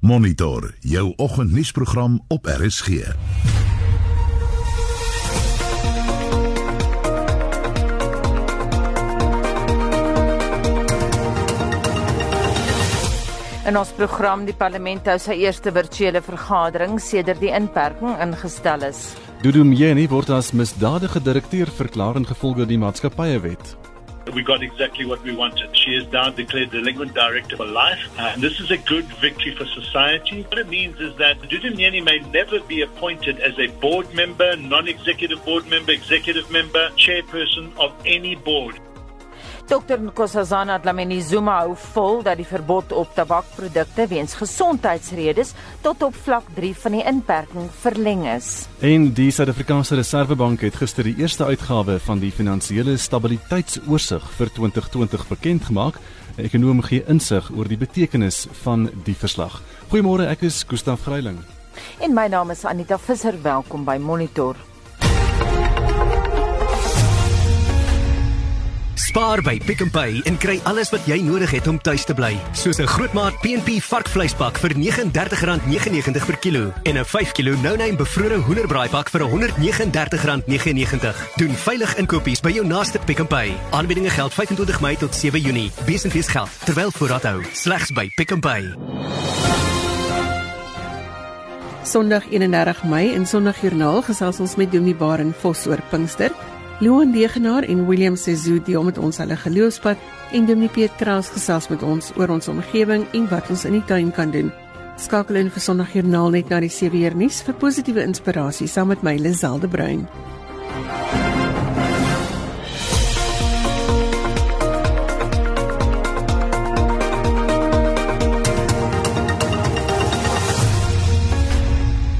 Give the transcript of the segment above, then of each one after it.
Monitor jou oggendnuusprogram op RSG. In ons program die parlement hou sy eerste virtuele vergadering sedert die inperking ingestel is. Dudu Mjeni word as misdadige direkteur verklaar in gevolge die maatskappywet. We got exactly what we wanted. She is now declared delinquent director for life, and this is a good victory for society. What it means is that Dudu Mjeni may never be appointed as a board member, non-executive board member, executive member, chairperson of any board. Dr Nkosazana Dlamini Zuma hou vol dat die verbod op tabakprodukte weens gesondheidsredes tot op vlak 3 van die inperking verleng is. En die Suid-Afrikaanse Reservebank het gister die eerste uitgawe van die finansiële stabiliteitsoorsig vir 2020 bekend gemaak. 'n Ekonom gee insig oor die betekenis van die verslag. Goeiemôre, ek is Gustaf Greiling. En my naam is Anita Visser. Welkom by Monitor. Spaar by Pick n Pay en kry alles wat jy nodig het om tuis te bly, soos 'n grootmaat PNP varkvleispak vir R39.99 per kilo en 'n 5 kg no-name bevrore hoenderbraaipak vir R139.99. Doen veilig inkopies by jou naaste Pick n Pay. Aanbiedinge geld 25 Mei tot 7 Junie. Besenfees geld terwyl voorraad hou. Slegs by Pick n Pay. Sondag 31 Mei in Sondagjoernaal gesels ons met Dominee Baren Vos oor Pinkster. Loan Degenaar en William Sezu deel met ons hulle geloofspad en Dominee Piet Kraus gesels met ons oor ons omgewing en wat ons in die tuin kan doen. Skakel in vir Sondagjoernaal net na die 7 uur nuus vir positiewe inspirasie saam met my Liselde Bruin.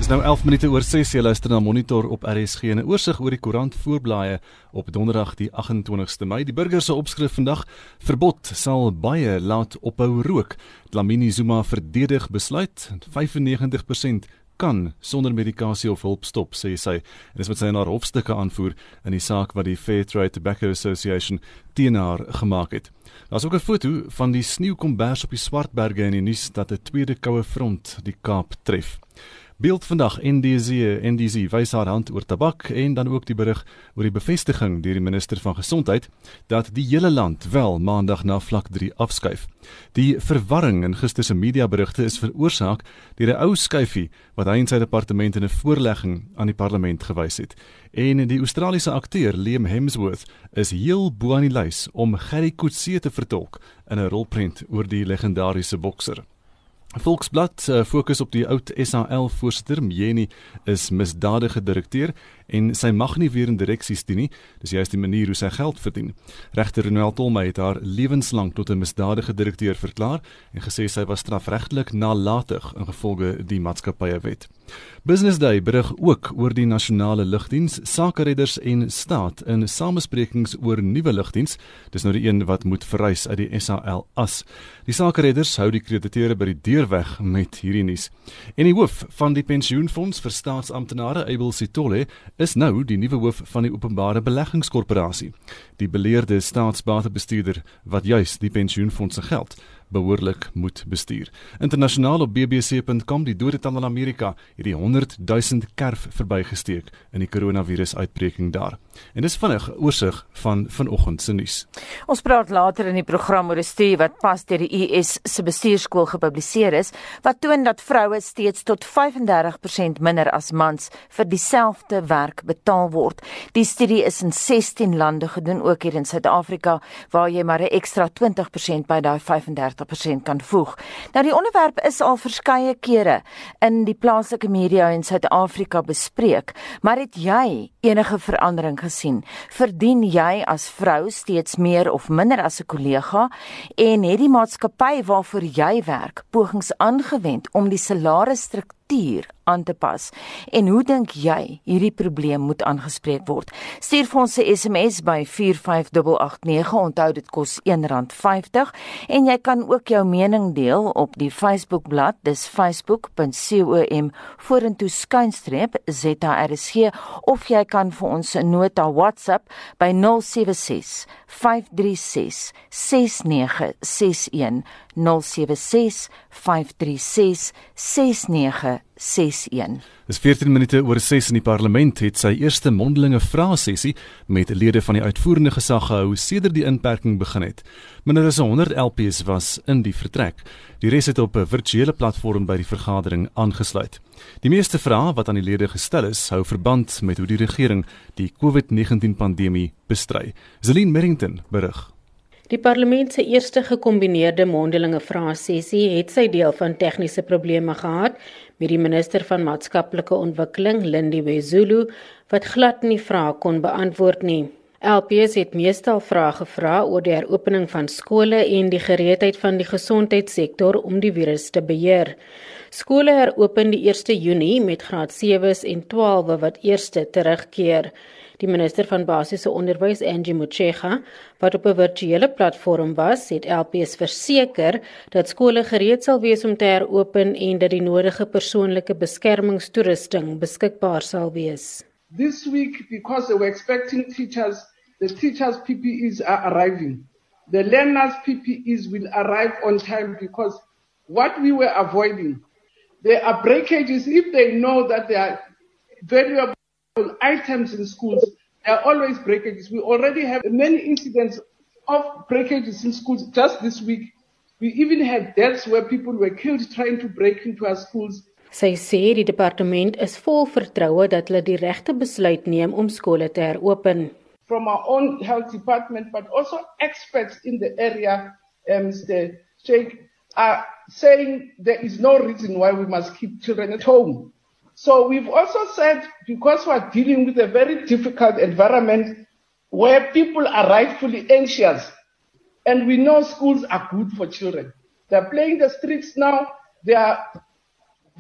Nou 11 minute oor 6 jy luister na monitor op RSG en 'n oorsig oor die koerant voorblaaie op donderdag die 28ste Mei. Die burger se opskrif vandag verbod sal baie laat ophou rook. Dlamini Zuma verdedig besluit 95% kan sonder medikasie of hulp stop sê sy. En dis wat sy in haar hofstukke aanvoer in die saak wat die Fair Trade Tobacco Association teen haar gemaak het. Daar's ook 'n foto van die sneeukombers op die Swartberge in die nuus dat 'n tweede koue front die Kaap tref. Beeld vandag NDZ NDZ wys haar hand oor tabak en dan ook die berig oor die bevestiging deur die minister van gesondheid dat die hele land wel maandag na vlak 3 afskuif. Die verwarring in gister se mediaberigte is veroorsaak deur 'n ou skuifie wat hy en sy departement in 'n voorlegging aan die parlement gewys het. En die Australiese akteur Liam Hemsworth is heel bo aan die lys om Gerry Coetzee te vertolk in 'n rolprent oor die legendariese bokser. Volksblad uh, fokus op die oud SAL voorsitter Mjeni is misdadige direkteur en sy mag nie weer in direksies dien nie. Dis juist die manier hoe sy geld verdien. Regter Ronald Tolmey het haar lewenslank tot 'n misdadige direkteur verklaar en gesê sy was strafregtelik nalatig ingevolge die maatskappywet. Business Day berig ook oor die nasionale lugdiens, sakeredders en staat in samesprekings oor nuwe lugdiens. Dis nou die een wat moet verrys uit die SAL as. Die sakeredders hou die krediteure by die deur weg met hierdie nuus. En die hoof van die pensioenfonds vir staatsamptenare, Abel Sitole, is nou die nuwe hoof van die Openbare Beleggingskorporasie. Die beleerde staatsbatebestuurder wat juis die pensioenfonds se geld behoorlik moet bestuur. Internasionaal op bbc.com die dodetal in Amerika het die 100 000 kerf verbygesteek in die koronavirusuitbreking daar. En dis vinnig oorsig van vanoggend se nuus. Ons praat later in die program oor 'n studie wat pas deur die US se bestuurskool gepubliseer is wat toon dat vroue steeds tot 35% minder as mans vir dieselfde werk betaal word. Die studie is in 16 lande gedoen, ook hier in Suid-Afrika waar jy maar 'n ekstra 20% by daai 30% kan voeg. Nou die onderwerp is al verskeie kere in die plaaslike media in Suid-Afrika bespreek, maar het jy enige verandering gesien? Verdien jy as vrou steeds meer of minder as 'n kollega en het die maatskappy waarvoor jy werk pogings aangewend om die salarisstruktuur struktuur aan te pas. En hoe dink jy hierdie probleem moet aangespreek word? Stuur vir ons 'n SMS by 45889. Onthou dit kos R1.50 en jy kan ook jou mening deel op die Facebookblad. Dis facebook.com vorentoe skuinstreep ZRSG of jy kan vir ons 'n nota WhatsApp by 076 536 6961 076 536 6961. Dis 14 minute oor 6 in die parlement het sy eerste mondelinge vraesessie met lede van die uitvoerende gesag gehou sedert die inperking begin het. Minder as 100 LPs was in die vertrek. Die res het op 'n virtuele platform by die vergadering aangesluit. Die meeste vrae wat aan die lede gestel is, hou verband met hoe die regering die COVID-19 pandemie bestry. Zelin Merrington berig. Die parlement se eerste gekombineerde mondelinge vraesessie het sy deel van tegniese probleme gehad met die minister van maatskaplike ontwikkeling, Lindy Wezulu, wat glad nie vrae kon beantwoord nie. LPS het meestal vrae gevra oor die heropening van skole en die gereedheid van die gesondheidssektor om die virus te beheer. Skole heropen die 1 Junie met graad 7s en 12 wat eerste terugkeer. Die minister van basiese onderwys, Angie Motshega, wat op 'n virtuele platform was, het LPS verseker dat skole gereed sal wees om te heropen en dat die nodige persoonlike beskermingstoerusting beskikbaar sal wees. This week because they were expecting teachers, the teachers PPEs are arriving. The learners PPEs will arrive on time because what we were avoiding there are breakages if they know that there are valuable items in schools. There are always breakages. We already have many incidents of breakages in schools just this week. We even had deaths where people were killed trying to break into our schools. Sy sê die departement is vol vertroue dat hulle die regte besluit neem om skole te heropen. From our own health department but also experts in the area um Mr. Sheikh are saying there is no reason why we must keep children at home. So we've also said, because we're dealing with a very difficult environment where people are rightfully anxious, and we know schools are good for children. They're playing the streets now, they are,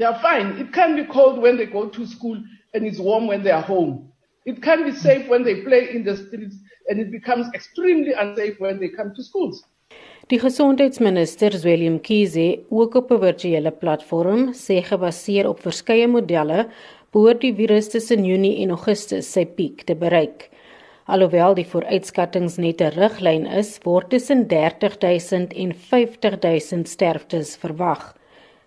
they are fine. It can be cold when they go to school and it's warm when they are home. It can be safe when they play in the streets and it becomes extremely unsafe when they come to schools. Die gesondheidsminister Willem Kiese, ook op 'n virtuele platform, sê gebaseer op verskeie modelle, behoort die virus tussen Junie en Augustus sy piek te bereik. Alhoewel die vooruitskattinge net 'n riglyn is, word tussen 30000 en 50000 sterftes verwag.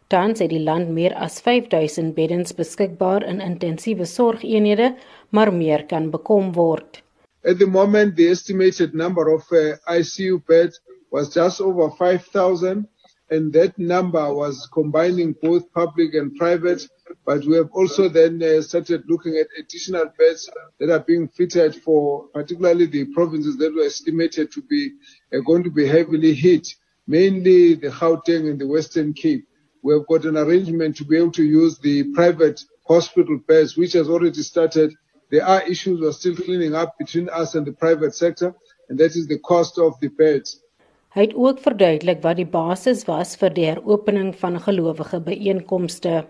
Tans het die land meer as 5000 beddens beskikbaar in intensiewe sorgeenhede, maar meer kan bekom word. At the moment the estimated number of uh, ICU beds was just over 5,000 and that number was combining both public and private. But we have also then uh, started looking at additional beds that are being fitted for particularly the provinces that were estimated to be uh, going to be heavily hit, mainly the Gauteng and the Western Cape. We have got an arrangement to be able to use the private hospital beds, which has already started. There are issues we're still cleaning up between us and the private sector, and that is the cost of the beds. Hy het ook verduidelik wat die basis was vir die heropening van gelowige byeenkomste.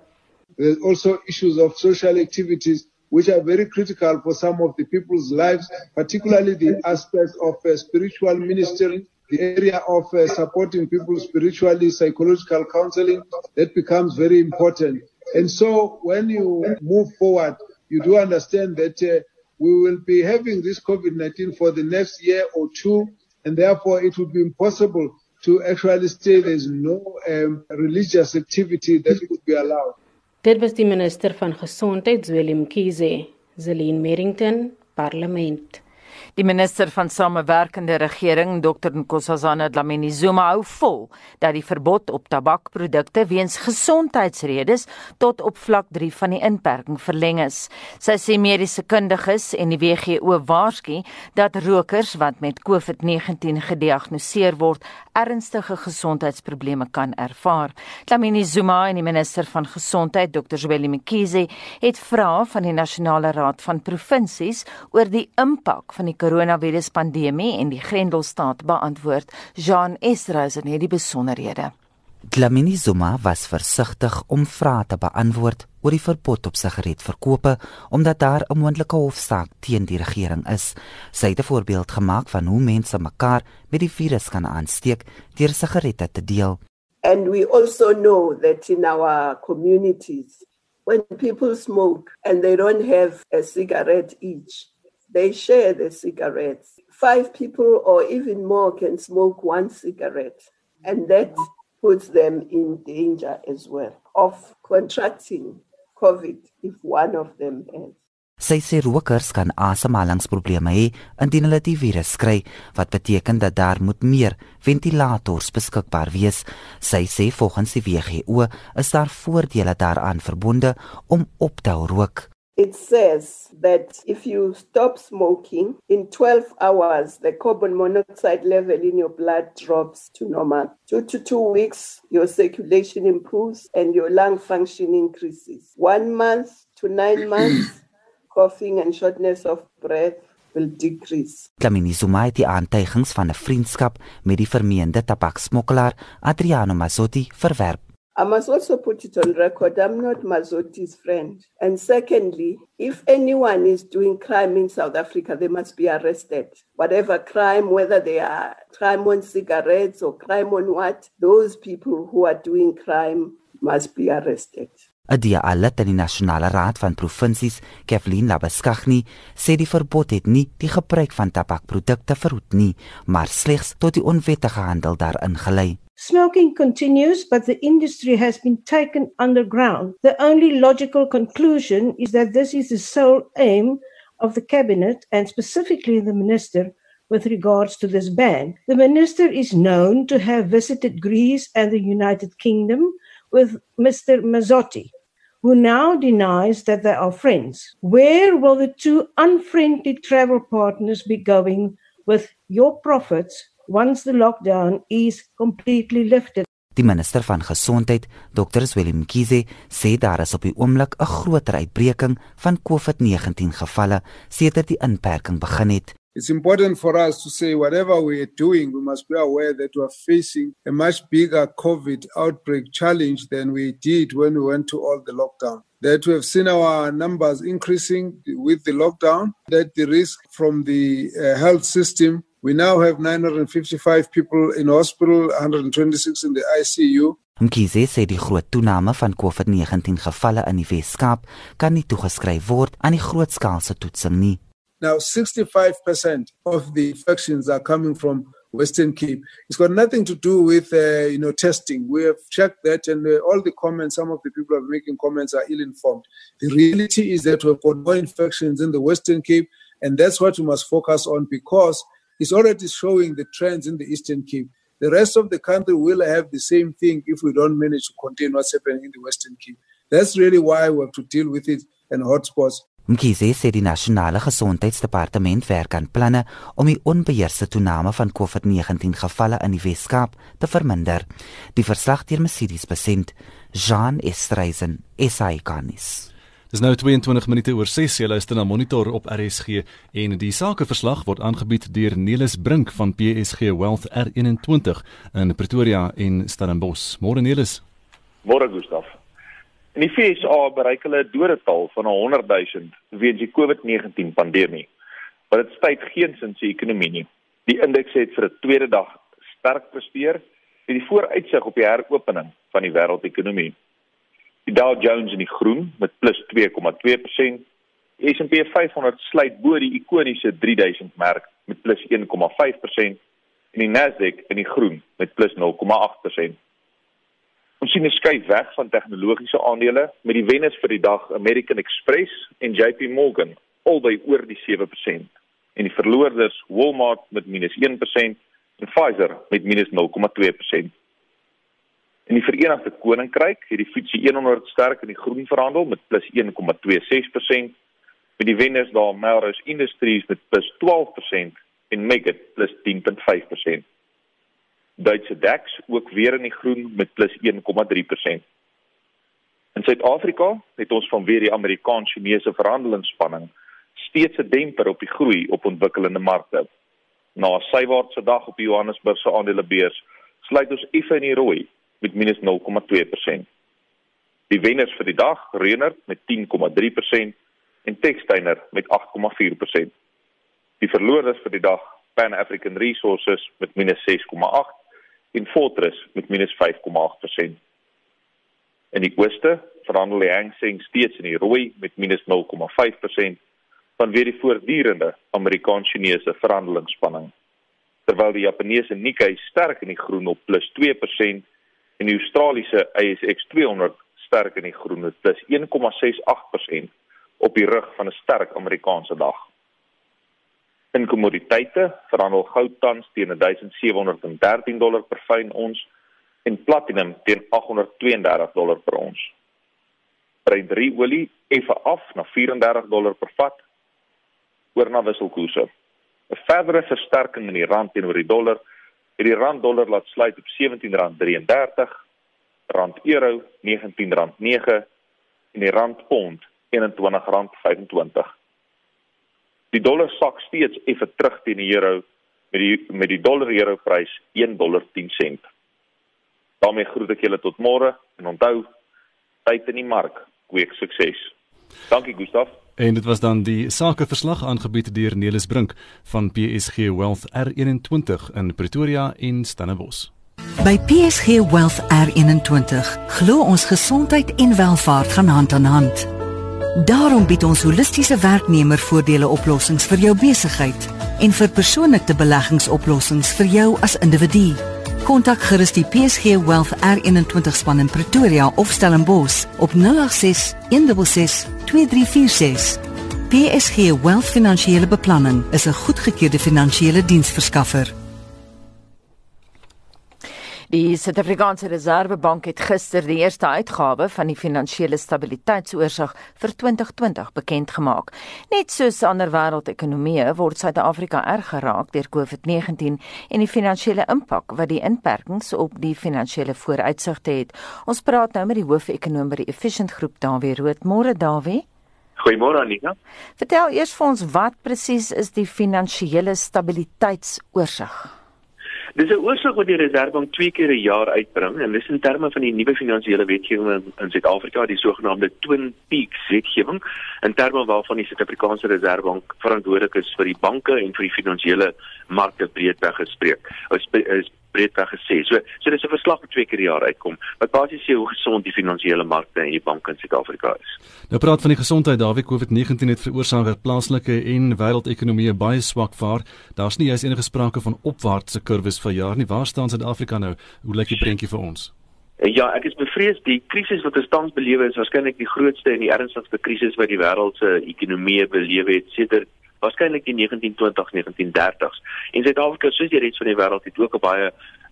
There's also issues of social activities which are very critical for some of the people's lives, particularly the aspect of uh, spiritual ministry, the area of uh, supporting people spiritually, psychological counseling, that becomes very important. And so when you move forward, you do understand that uh, we will be having this COVID-19 for the next year or two, and therefore it would be impossible to actually say there's no um, religious activity that would be allowed. Dit was die minister van gesondheid Willem Kiese, Zelin Merrington, parlement. Die minister van Samewerkende Regering, Dr Nkosazana Dlamini Zuma, hou vol dat die verbod op tabakprodukte weens gesondheidsredes tot op vlak 3 van die inperking verleng is. Sy sê mediese kundiges en die WHO waarsku dat rokers wat met COVID-19 gediagnoseer word, ernstige gesondheidsprobleme kan ervaar. Dlamini Zuma en die minister van Gesondheid, Dr Zweli Mkhize, het vrae van die Nasionale Raad van Provinsies oor die impak van die koronaviruspandemie en die Grendelstaat beantwoord. Jean Estrosen het die besonderhede. Dlamini Zuma was versigtig om vrae te beantwoord oor die verbod op sigaretverkope omdat daar 'n moontlike hofsaak teen die regering is. Sy het 'n voorbeeld gemaak van hoe mense mekaar met die virus kan aansteek deur sigarette te deel. And we also know that in our communities when people smoke and they don't have a cigarette each they share the cigarettes. Five people or even more can smoke one cigarette, and that puts them in danger as well of contracting COVID if one of them has. Sy sê rokers kan asemhalingsprobleme hê indien hulle die virus kry, wat beteken dat daar moet meer ventilators beskikbaar wees. Sy sê volgens die WHO is daar voordele daaraan verbonde om op te hou rook. It says that if you stop smoking, in 12 hours, the carbon monoxide level in your blood drops to normal. Two to two weeks, your circulation improves and your lung function increases. One month to nine months, coughing and shortness of breath will decrease. Klamini Zuma het die aantuigings van 'n vriendskap met die vermeende tabaksmokkelaar Adriano Mazzotti verwerp. I must also put it on record I'm not Mazotti's friend. And secondly, if anyone is doing crime in South Africa, they must be arrested. Whatever crime, whether they are crime on cigarettes or crime on what, those people who are doing crime must be arrested. Adia Alet in die Nasionale Raad van Provinsies, Kathleen Labeskagni, sê die verbod het nie die gebruik van tabakprodukte verhoed nie, maar slegs tot die onwettige handel daarin gelei. Smoking continues, but the industry has been taken underground. The only logical conclusion is that this is the sole aim of the cabinet and specifically the minister with regards to this ban. The minister is known to have visited Greece and the United Kingdom with Mr. Mazzotti, who now denies that they are friends. Where will the two unfriendly travel partners be going with your profits once the lockdown is completely lifted? Die minister van gesondheid, Dr. Willem Kize, sê daar is op die oomblik 'n groter uitbreking van COVID-19 gevalle sedert die inperking begin het. It's important for us to say whatever we are doing, we must be aware that we are facing a much bigger COVID outbreak challenge than we did when we went to all the lockdown. That we have seen our numbers increasing with the lockdown, that the risk from the uh, health system, we now have 955 people in hospital, 126 in the ICU. Mkhize sê die groot toename van COVID-19 gevalle in die Wes-Kaap kan nie toegeskryf word aan die grootskaalse toetsing nie. Now, 65% of the infections are coming from Western Cape. It's got nothing to do with, uh, you know, testing. We have checked that, and uh, all the comments, some of the people are making comments are ill-informed. The reality is that we've got more infections in the Western Cape, and that's what we must focus on because it's already showing the trends in the Eastern Cape. The rest of the country will have the same thing if we don't manage to contain what's happening in the Western Cape. That's really why we have to deal with it and hotspots. Mkhize sê die nasionale gesondheidsdepartement werk aan planne om die onbeheerste toename van COVID-19 gevalle in die Wes-Kaap te verminder. Die verslag deur Mercedes Besent, Jean Estreisen, SAICanis. Dis nou 22 minute oor 6. Jy luister na Monitor op RSG en die sakeverslag word aangebied deur Nelis Brink van PSG Wealth R21 in Pretoria en Stellenbosch. Môre Nelis. Môre Gustaf. In die FSA bereik hulle 'n dodetal van 100 000 weens die COVID-19 pandemie. Maar dit styg geensins die ekonomie nie. Die indeks het vir 'n tweede dag sterk presteer met die vooruitsig op die heropening van die wêreldekonomie. Die Dow Jones in die groen met plus 2,2%. Die S&P 500 sluit bo die ikoniese 3000 merk met plus 1,5% en die Nasdaq in die groen met plus 0,8%. Ons sien 'n skuif weg van tegnologiese aandele met die wenners vir die dag American Express en JP Morgan albei oor die 7% en die verloorders Walmart met minus 1% en Pfizer met minus 0,2%. In die Verenigde Koninkryk het die FTSE 100 sterk in die groen verhandel met plus 1,26% met die wenners daar Melrose Industries met plus 12% en Meggitt plus 10.5%. Duitse DAX ook weer in die groen met plus 1,3%. In Suid-Afrika het ons vanweer die Amerikaans-Chinese verhandelingsspanning steeds 'n demper op die groei op ontwikkelende markte. Na 'n sywaartse dag op die Johannesburgse aandelebeurs sluit ons effe in die rooi met minus 0,2%. Die wenners vir die dag, Reunert met 10,3% en Textainer met 8,4%. Die verlorers vir die dag, Pan African Resources met minus 6,8 en Fortress met minus 5,8%. In die ooste verhandel die Hang Seng steeds in die rooi met minus 0,5% vanweer die voortdurende Amerikaans-Chinese verhandelingsspanning. Terwyl die Japaneese Nikkei sterk in die groen op plus 2% en die Australiese ASX 200 sterk in die groen met plus 1,68% op die rug van 'n sterk Amerikaanse dag. In kommoditeite verhandel goud tans teen 1713 dollar per fyn ons en platinum teen 832 dollar per ons. Brent 3 olie effe af na 34 dollar per vat oor na wisselkoerse. 'n Verdere versterking in die rand teenoor die dollar het die rand dollar laat sluit op R17.33, rand euro R19.9 en die rand pond R21.25. Die dollar sak steeds effe terug teen die euro met die met die dollar euro prys $1.10. daarmee groet ek julle tot môre en onthou tyd in die mark kweek sukses. Dankie Gustaf. En dit was dan die sakeverslag aangebied deur Nelis Brink van PSG Wealth R21 in Pretoria en Stellenbosch. By PSG Wealth R21 glo ons gesondheid en welfaart gaan hand aan hand. Daarom bied ons holistiese werknemervoordele oplossings vir jou besigheid en vir persoonlike beleggingsoplossings vir jou as individu. Kontak gerus die PSG Wealth R21 span in Pretoria of Stellenbosch op 086 166 2346. PSG Wealth Finansiële Beplanning is 'n goedgekeurde finansiële diensverskaffer. Die Suid-Afrikaanse Reserwebank het gister die eerste uitgawe van die finansiële stabiliteitsoorsig vir 2020 bekend gemaak. Net soos ander wêreldekonomieë word Suid-Afrika erg geraak deur COVID-19 en die finansiële impak wat die inperkings op die finansiële vooruitsigte het. Ons praat nou met die hoofekonoom by die Efficient Groep, Dawie Rood. Môre Dawie. Goeiemôre Anita. Vertel eers vir ons wat presies is die finansiële stabiliteitsoorsig? Dis 'n oorsig wat die Reserwebank twee keer 'n jaar uitbring en dis in terme van die nuwe finansiële wetgewing in, Suid-Afrika, die sogenaamde Twin Peaks wetgewing, in terme waarvan die Suid-Afrikaanse Reserwebank verantwoordelik is vir die banke en vir die finansiële markte breedweg gespreek. Is breedweg gesê. So so dis 'n verslag wat twee keer per jaar uitkom wat basies sê hoe gesond die finansiële markte en die banke in Suid-Afrika is. Nou praat van die gesondheid Dawie COVID-19 het veroorsaak dat plaaslike en wêreldekonomieë baie swak vaar. Daar's nie eens enige sprake van opwaartse kurwes vir jaar nie. Waar staan Suid-Afrika nou? Hoe lyk die prentjie vir ons? Ja, ek is bevrees die krisis wat ons tans beleef is waarskynlik die grootste en die ernstigste krisis wat die wêreld se ekonomie beleef het sedert waarskynlik die 1920s 1930s en Suid-Afrika soos die res van die wêreld het ook baie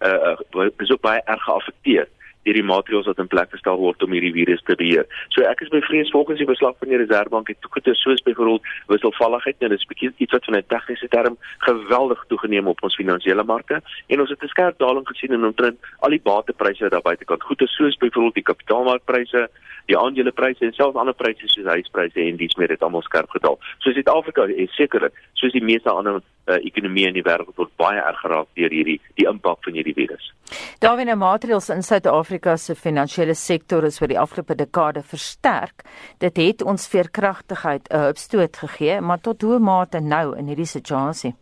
uh is ook baie erg geaffekteer deur die maatreëls wat in plek gestel word om hierdie virus te beheer. So ek is bevrees volgens die verslag van die Reserwebank het toegeter soos byvoorbeeld wisselvalligheid nou dis 'n bietjie iets wat van 'n tegniese term geweldig toegeneem op ons finansiële markte en ons het 'n skerp daling gesien in omtrent al die batepryse daar buitekant. Goede soos byvoorbeeld die kapitaalmarkpryse, die aandelepryse en selfs ander pryse soos huispryse en dies meer het almal skerp gedaal. So Suid-Afrika is sekerlik soos die meeste ander uh, ekonomieë in die wêreld word baie erg geraak deur hierdie die impak van hierdie virus. Daar wene maatreëls in Suid-Afrika se finansiële sektor is oor die afgelope dekade versterk. Dit het ons veerkragtigheid 'n hupstoot gegee, maar tot hoe mate nou in hierdie situasie?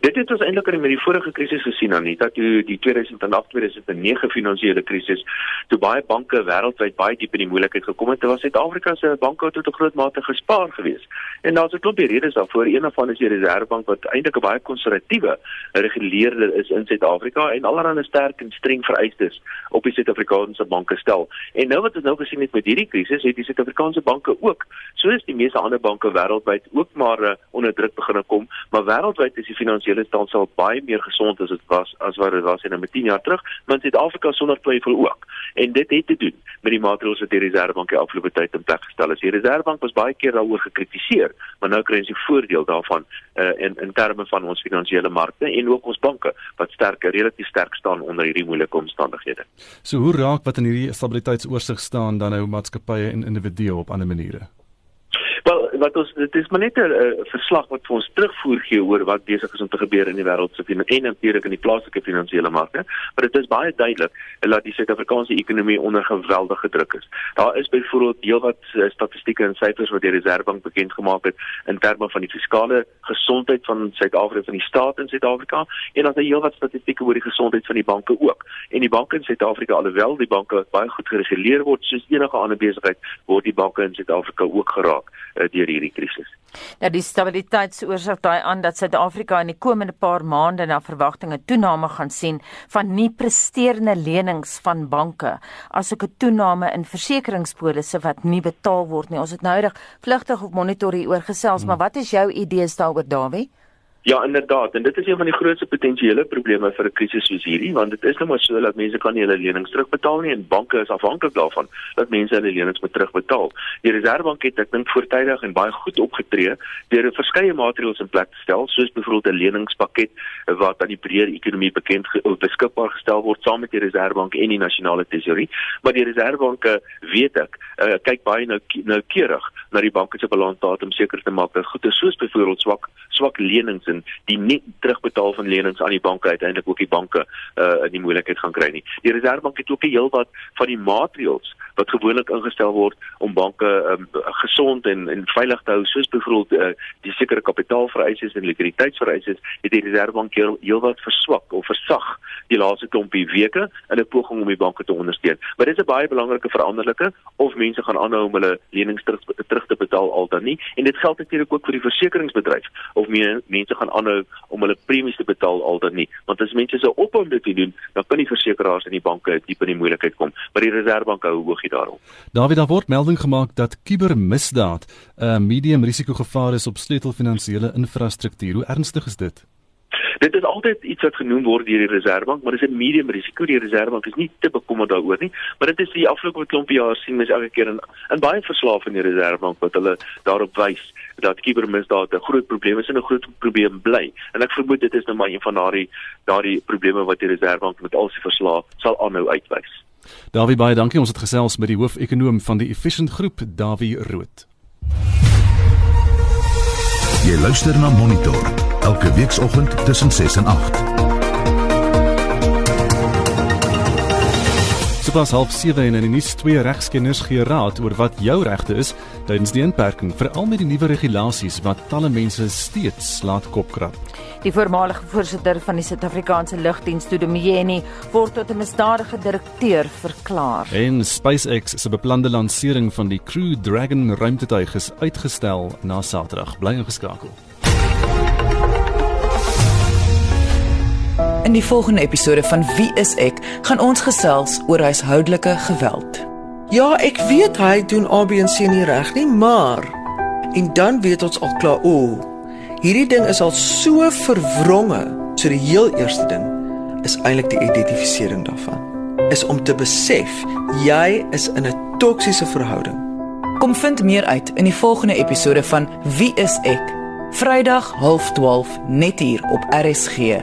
Dit het ons eintlik in die vorige krisis gesien Anita, toe die 2008-2009 finansiële krisis, toe baie banke wêreldwyd baie diep in die moeilikheid gekom het, was Suid-Afrika se banke tot 'n groot mate gespaar geweest. En daar's 'n klomp redes daarvoor. Een van is die Reserwebank wat eintlik 'n baie konservatiewe reguleerder is in Suid-Afrika en allerlei sterk en streng vereistes op die Suid-Afrikaanse banke stel. En nou wat ons nou gesien het met hierdie krisis, het die Suid-Afrikaanse banke ook, soos die meeste ander banke wêreldwyd, ook maar uh, onder druk begin kom, maar wêreldwyd is die finansiële finansiële stelsel baie meer gesond as dit was as wat dit was in 'n 10 jaar terug, maar in Suid-Afrika sonder twyfel ook. En dit het te doen met die maatreëls wat die Reserwebank die afgelope tyd in plek gestel het. Die Reserwebank was baie keer daaroor gekritiseer, maar nou kry ons die voordeel daarvan uh, in in terme van ons finansiële markte en ook ons banke wat sterk relatief sterk staan onder hierdie moeilike omstandighede. So hoe raak wat in hierdie stabiliteitsoorsig staan dan nou maatskappye en individue op ander maniere? Wel, wat ons dit is maar net 'n uh, verslag wat vir ons terugvoer gee oor wat besig is om te gebeur in die wêreld se en natuurlik in die plaaslike finansiële markte, maar dit is baie duidelik dat die Suid-Afrikaanse ekonomie onder geweldige druk is. Daar is byvoorbeeld heelwat uh, statistieke en syfers wat die Reserwebank bekend gemaak het in terme van die fiskale gesondheid van Suid-Afrika van die staat in Suid-Afrika en dan is heelwat statistieke oor die gesondheid van die banke ook. En die banke in Suid-Afrika alhoewel die banke baie goed gereguleer word soos enige ander besigheid, word die banke in Suid-Afrika ook geraak uh, deur deur hierdie krisis. Ja, die stabiliteitsoorsaak daai aan dat Suid-Afrika in die komende paar maande na verwagtinge toename gaan sien van nie presterende lenings van banke, asook 'n toename in versekeringspolisse wat nie betaal word nie. Ons het nou reg vlugtig op monitor hier oor gesels, hmm. maar wat is jou idees daaroor, Dawie? Ja, inderdaad. En dit is een van die grootste potensiële probleme vir 'n krisis soos hierdie, want dit is nou maar so dat mense kan nie hulle lenings terugbetaal nie en banke is afhanklik daarvan dat mense hulle lenings moet terugbetaal. Die Reserwebank het ek dink voortydig en baie goed opgetree deur 'n verskeie maatreëls in plek te stel, soos byvoorbeeld 'n leningspakket wat aan die breër ekonomie bekend beskikbaar gestel word saam met die Reserwebank en die nasionale tesourie. Maar die Reserwebank weet ek, uh, kyk baie nou noukeurig na die banke se balansstaat om seker te maak dat goede soos byvoorbeeld swak swak lenings en die nie terugbetaal van lenings aan die banke uiteindelik ook die banke uh, in die moeilikheid gaan kry nie. Die Reserwebank het ook 'n heelwat van die maatreëls wat gewoonlik ingestel word om banke um, gesond en en veilig te hou soos byvoorbeeld uh, die sekere kapitaalvereistes en likwiditeitsvereistes het die Reserwebank heel, heelwat verswak of versag die laaste klompie weke in 'n poging om die banke te ondersteun. Maar dit is 'n baie belangrike veranderlike of mense gaan aanhou om hulle lenings terug, terug te betaal al dan nie en dit geld natuurlik ook vir die versekeringsbedryf of meer mense gaan aanhou om hulle premies te betaal al dan nie want as mense se ophou om dit te doen dan kan die versekeraars en die banke diep in die moeilikheid kom maar die Reserwebank hou oogie daarop. David daar word melding gemaak dat kubermisdaad 'n uh, medium risikogevaar is op sleutelfinansiële infrastruktuur. Hoe ernstig is dit? Dit is altyd iets wat genoem word deur die Reserwebank, maar dit is 'n medium risiko. Die Reserwebank is nie te bekommerd daaroor nie, maar dit is die afgelope klompie jaar sien mens elke keer in in baie verslae van die Reserwebank wat hulle daarop wys dat kubermisdaad 'n groot probleem is en 'n groot probleem bly. En ek vermoed dit is nou maar een van daardie daardie probleme wat die Reserwebank met al sy verslae sal aanhou uitwys. Dawie baie dankie. Ons het gesels met die hoofekonoom van die Efficient Groep, Dawie Rood. Jy luister na Monitor elke weekoggend tussen 6 en 8. Sopas half 7 en in die nuus twee regskenners gee raad oor wat jou regte is tydens die inperking, veral met die nuwe regulasies wat talle mense steeds laat kopkrap. Die voormalige voorsitter van die Suid-Afrikaanse Lugdiens, Tudomyeni, word tot 'n misdadige direkteur verklaar. En SpaceX se beplande lansering van die Crew Dragon ruimtetuig is uitgestel na Saterdag. Bly ingeskakel. In die volgende episode van Wie is ek, gaan ons gesels oor huishoudelike geweld. Ja, ek weet hy doen ABC nie reg nie, maar en dan weet ons al klaar o. Oh, Hierdie ding is al so verwronge. So die heel eerste ding is eintlik die identifisering daarvan. Is om te besef jy is in 'n toksiese verhouding. Kom vind meer uit in die volgende episode van Wie is ek? Vrydag 12:30 net hier op RSG.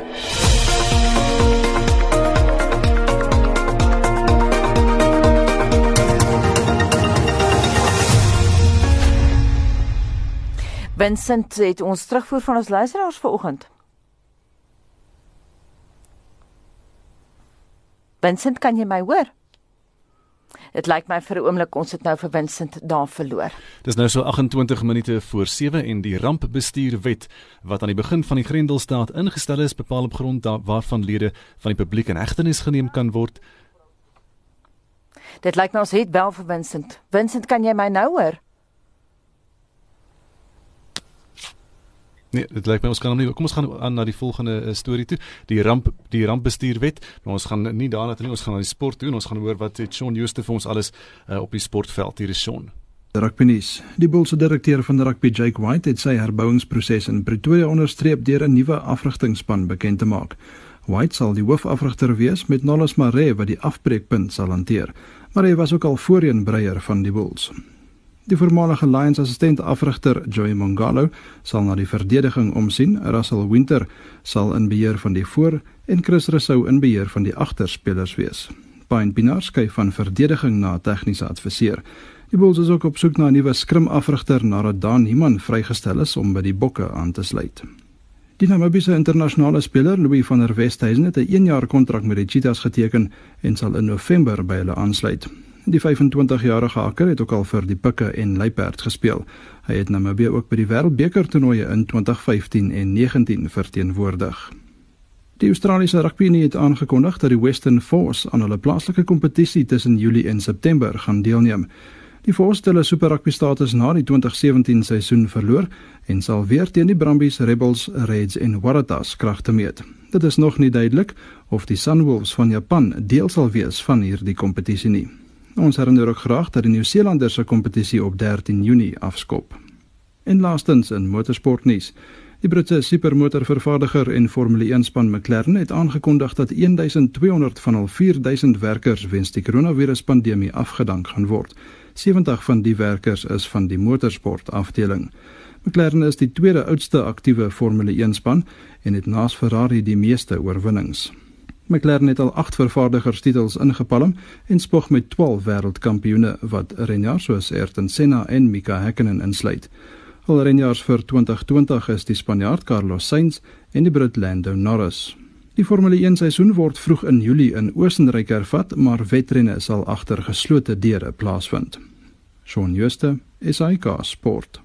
Vincent het ons terugvoer van ons luisteraars vanoggend. Vincent, kan jy my hoor? Dit lyk my vir 'n oomblik ons het nou vir Vincent daar verloor. Dis nou so 28 minute voor 7 en die rampbestuurwet wat aan die begin van die Grendelstaat ingestel is, bepaal op grond waarvan lede van die publiek in hegtenis geneem kan word. Dit lyk my ons het bel vir Vincent. Vincent, kan jy my nou hoor? Nee, dit lyk my ons kan hom nie. Kom ons gaan aan na die volgende uh, storie toe. Die ramp die rampbestuurwet. Maar ons gaan nie daarna toe nie. Ons gaan na die sport toe en ons gaan hoor wat het Shaun Jooste vir ons alles uh, op die sportveld hier is Shaun. Rugbynuus. Die Bulls se direkteur van rugby Jake White het sy herbouingsproses in Pretoria onderstreep deur 'n nuwe afrigtingspan bekend te maak. White sal die hoofafrigter wees met Nolas Mare wat die afbreekpunt sal hanteer. Maar hy was ook al voorheen breier van die Bulls. Die voormalige Lions assistent afrigter Joey Mongalo sal na die verdediging omsien. Russell Winter sal in beheer van die voor en Chris Rousseau in beheer van die agterspelers wees. Pine Pinaar skuif van verdediging na tegniese adviseur. Die Bulls is ook op soek na 'n nuwe skrim afrigter nadat Dan Himan vrygestel is om by die Bokke aan te sluit. Die Namibiese internasionale speler Louis van der Westhuizen het 'n 1 jaar kontrak met die Cheetahs geteken en sal in November by hulle aansluit. Die 25-jarige hakker het ook al vir die Pikke en Luiperd gespeel. Hy het Namibië ook by die Wêreldbeker toernooie in 2015 en 19 verteenwoordig. Die Australiese rugbyunie het aangekondig dat die Western Force aan hulle plaaslike kompetisie tussen Julie en September gaan deelneem. Die voorstelle Super Rugby status na die 2017 seisoen verloor en sal weer teen die Brumbies, Rebels, Reds en Waratahs kragte meet. Dit is nog nie duidelik of die Sunwolves van Japan deel sal wees van hierdie kompetisie nie. Ons herinner ook graag dat die Nieu-Seelanders se kompetisie op 13 Junie afskop. En laastens in motorsportnuus. Die Britse supermotorvervaardiger en Formule 1 span McLaren het aangekondig dat 1200 van hul 4000 werkers weens die koronaviruspandemie afgedank gaan word. 70 van die werkers is van die motorsport afdeling. McLaren is die tweede oudste aktiewe Formule 1 span en het naas Ferrari die meeste oorwinnings. McLaren het al 8 vervaardigerstitels ingepalm en spog met 12 wêreldkampioene wat renjaars soos Ayrton Senna en Mika Häkkinen insluit. Al renjaars vir 2020 is die Spanjaard Carlos Sainz en die Brit Lando Norris. Die Formule 1 seisoen word vroeg in Julie in Oostenryk hervat, maar wedrenne sal agter geslote deure plaasvind. Shaun Schuster, SAK Sport.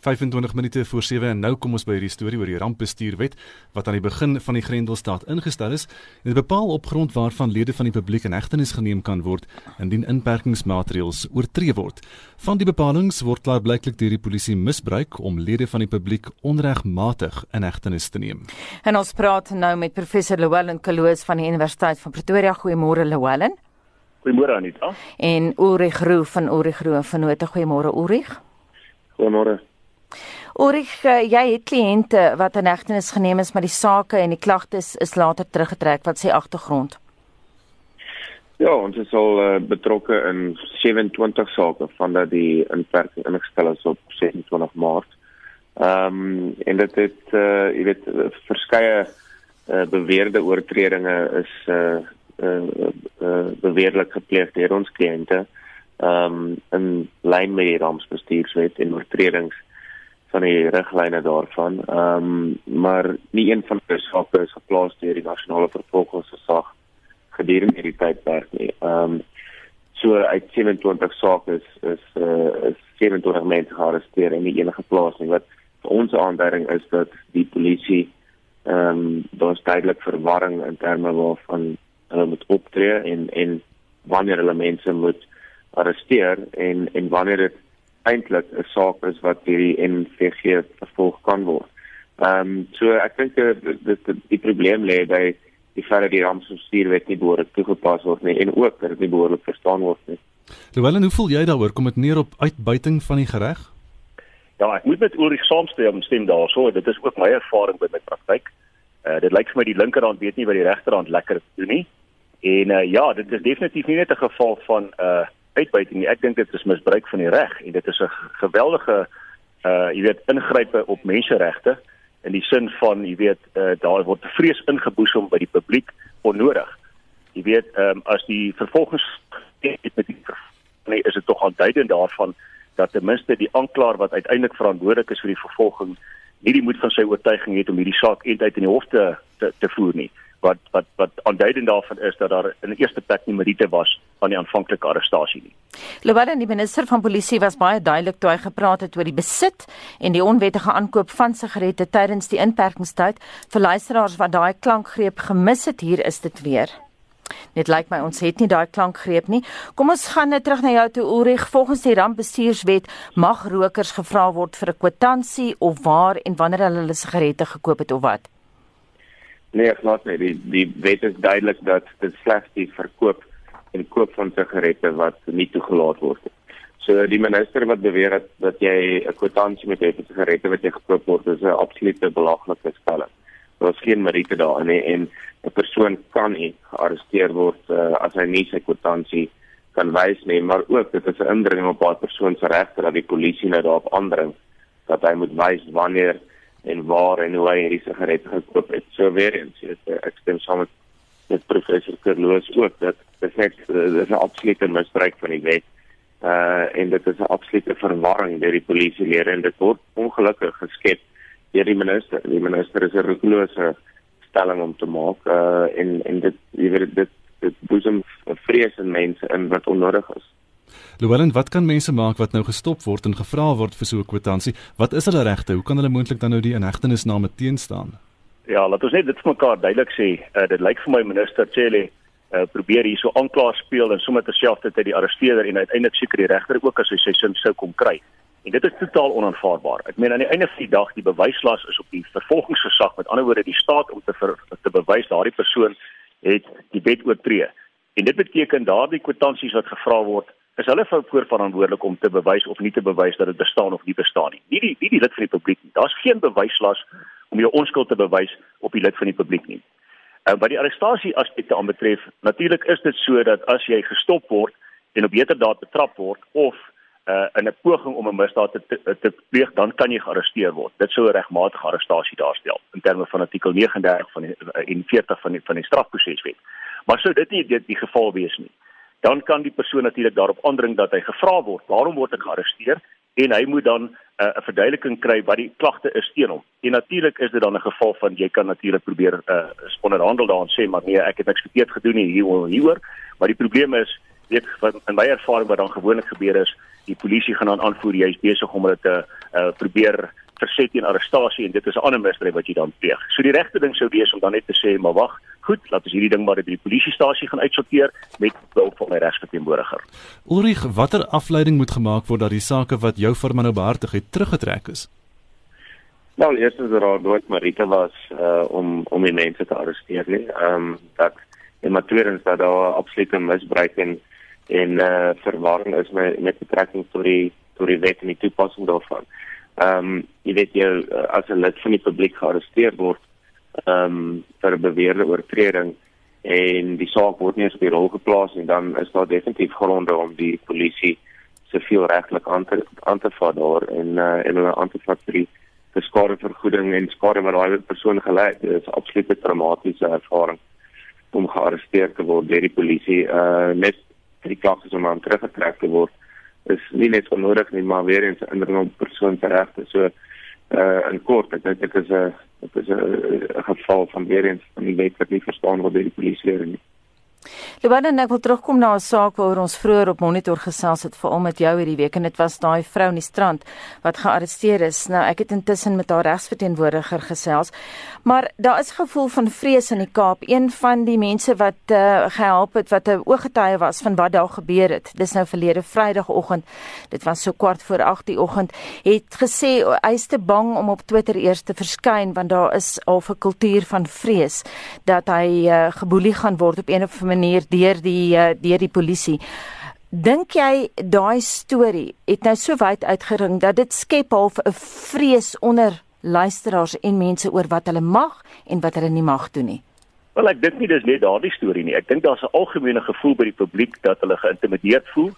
25 minute voor 7 en nou kom ons by hierdie storie oor die rampbestuurwet wat aan die begin van die Grendelstaat ingestel is en dit bepaal op grond waarvan lede van die publiek in hegtenis geneem kan word indien inperkingsmaatreëls oortree word. Van die bepalinge word klaarblyklik deur die polisie misbruik om lede van die publiek onregmatig in hegtenis te neem. En ons praat nou met professor Llewellyn Kaloos van die Universiteit van Pretoria. Goeiemôre Llewellyn. Goeiemôre Anita. En Ulrich Roo van Ulrich Roo van Note. Goeiemôre Ulrich. Goeiemôre. Ulrich, eh, jy het kliënte wat in hegtenis geneem is, maar die sake en die klagtes is later teruggetrek. Wat sê agtergrond? Ja, ons is al uh, betrokke in 27 sake vandat die inperking ingestel is op 26 Maart. Ehm um, en dit het uh, jy weet verskeie uh, beweerde oortredinge is uh, uh, uh, beweerlik gepleeg deur ons kliënte. Ehm um, in lyn met die rampsbestuurswet en oortredings van die riglyne daarvan. Ehm um, maar nie een van die sake is geplaas deur die nasionale vervolgingsgesag gedurende hierdie tydperk nie. Ehm um, so uit 27 sake is is uh, is 27 mense gearresteer en nie enige geplaas nie. Wat ons aanduiding is dat die polisie ehm um, daar's duidelik verwarring in terme waarvan hulle moet optree en en wanneer hulle mense moet arresteer en en wanneer dit eintlik 'n saak is wat deur die NVG vervolg kan word. Ehm um, so ek dink dit die, die probleem lê by die feit dat die rampsbestuurwet nie behoorlik toegepas word nie en ook dat dit nie behoorlik verstaan word nie. Louwelen, hoe voel jy daaroor? Kom dit neer op uitbuiting van die reg? Ja, ek moet met Ulrich saamstem stem daarso. Dit is ook my ervaring by my praktyk. Uh dit lyk vir my die linkerhand weet nie wat die regterhand lekker doen nie. En uh ja, dit is definitief nie net 'n geval van uh uitbuiting nie. Ek dink dit is misbruik van die reg en dit is 'n geweldige uh jy weet ingrype op menseregte in die sin van jy weet uh daar word vrees ingeboesem by die publiek onnodig. Jy weet ehm um, as die vervolgings met die nee is dit tog aanduidend daarvan dat ten minste die aanklaer wat uiteindelik verantwoordelik is vir die vervolging nie die moed van sy oortuiging het om hierdie saak eintlik in die hof te te, te voer nie wat wat wat aanduidend daarvan is dat daar in die eerste plek nie meriete was van die aanvanklike arrestasie nie. Lowella die minister van polisie was baie duidelik toe hy gepraat het oor die besit en die onwettige aankoop van sigarette tydens die inperkingstyd. Vir luisteraars wat daai klankgreep gemis het, hier is dit weer. Dit lyk my ons het nie daai klankgreep nie. Kom ons gaan net terug na jou toe Ulrich. Volgens die rampbestuurswet mag rokers gevra word vir 'n kwitansie of waar en wanneer hulle hulle sigarette gekoop het of wat. Nee, glad nie. Die die wet is duidelik dat dit slegs die verkoop en koop van sigarette wat nie toegelaat word nie. So die minister wat beweer dat dat jy 'n kwitansie moet hê vir sigarette wat jy gekoop word, is 'n absolute belaglike stelling. Daar is geen meriete daarin nie en 'n persoon kan nie gearresteer word uh, as hy nie sy kwitansie kan wys nie, maar ook dit is 'n indringing op 'n persoon se regte dat die polisie nou daarop aandring dat hy moet wys wanneer en waar en hoe hy hierdie sigaret gekoop het. So weer eens, jy weet, ek stem saam met met professor Kerloos ook dat dit net dit is 'n absolute misbruik van die wet. Uh en dit is 'n absolute verwarring deur die polisielede en dit word ongelukkig geskep deur die minister. Die minister is 'n roekelose stelling om te maak uh en en dit jy weet dit dit boesem vrees in mense in wat onnodig is. Llewellyn, wat kan mense maak wat nou gestop word en gevra word vir so 'n kwitansie? Wat is hulle regte? Hoe kan hulle moontlik dan nou die inhegtenisname teenstaan? Ja, laat ons net dit vir mekaar duidelik sê. Uh, dit lyk vir my minister Cele uh, probeer hier so aanklaer speel en sommer terselfdertyd die arresteerder en uiteindelik seker die regter ook as hy sy sin sou kom kry. En dit is totaal onaanvaarbaar. Ek meen aan die einde van die dag die bewyslas is op die vervolgingsgesag, met ander woorde die staat om te ver, te bewys daardie persoon het die wet oortree. En dit beteken daardie kwitansies wat gevra word is hulle voor verantwoordelik om te bewys of nie te bewys dat dit bestaan of nie bestaan nie. Nie die nie die lid van die publiek nie. Daar's geen bewyslas om jou onskuld te bewys op die lid van die publiek nie. En uh, wat die arrestasie aspekte aanbetref, natuurlik is dit so dat as jy gestop word en op heterdaad betrap word of uh, in 'n poging om 'n misdaad te te, te pleeg, dan kan jy gearresteer word. Dit sou 'n regmatige arrestasie daarstel in terme van artikel 39 van die uh, 41 van die van die strafproseswet. Maar sou dit nie die, die geval wees nie dan kan die persoon natuurlik daarop aandring dat hy gevra word, "Waarom word ek gearresteer?" en hy moet dan uh, 'n uh, verduideliking kry wat die klagte is teen hom. En natuurlik is dit dan 'n geval van jy kan natuurlik probeer uh, onderhandel daarin sê, "Maar nee, ek het niks verkeerd gedoen nie hier hieroor." Maar die probleem is, weet in my ervaring wat dan gewoonlik gebeur is, die polisie gaan dan aanvoer jy is besig om hulle te uh, probeer verset teen arrestasie en dit is 'n ander misdrijf wat jy dan pleeg. So die regte ding sou wees om dan net te sê, maar wag, goed, laat ons hierdie ding maar by die polisiestasie gaan uitsorteer met hulp van my regsverteenwoordiger. Ulrich, watter afleiding moet gemaak word dat die sake wat jou firma nou behartig het teruggetrek is? Nou, eers is er al nooit Marita was uh, om om die mense te arresteer nie. Ehm um, dat en maar tweedens dat daar absolute misbruik en en uh, verwarring is met met betrekking tot die tot die wet en die toepassing daarvan ehm um, jy weet jy eh, as 'n lid van die publiek gearresteer word ehm um, vir 'n beweerde oortreding en die saak word nie eens op die rol geplaas nie dan is daar definitief gronde om die polisie siviel regtelik aan te aan te vat daar en uh, en hulle aan te vat vir die vir skadevergoeding en skade wat daai persoon gely het. Dit is 'n absolute traumatiese ervaring om gearresteer te word deur die polisie. Uh net vir die klagtes om aan teruggetrek te word is nie net onnodig nie, maar weer eens 'n indringing op persoon se regte. So uh in kort, ek dink dit is 'n dit is 'n geval van weer eens van die wet wat nie verstaan word deur die polisie nie. Lewanne, ek wil terugkom na 'n saak waaroor ons vroeër op monitor gesels het veral met jou hierdie week en dit was daai vrou in die strand wat gearresteer is. Nou, ek het intussen met haar regsverteenwoordiger gesels. Maar daar is gevoel van vrees in die Kaap. Een van die mense wat uh, gehelp het wat 'n ooggetuie was van wat daar gebeur het. Dis nou verlede Vrydagoggend. Dit was so kwart voor 8 die oggend. Het gesê hy is te bang om op Twitter eers te verskyn want daar is al 'n kultuur van vrees dat hy uh, geboelie gaan word op een of ander manier deur die uh, deur die polisie. Dink jy daai storie het nou so wyd uitgering dat dit skep half 'n vrees onder luisteraars en mense oor wat hulle mag en wat hulle nie mag doen nie? Wel ek dink nie dis net daardie storie nie. Ek dink daar's 'n algemene gevoel by die publiek dat hulle geïntimideerd voel,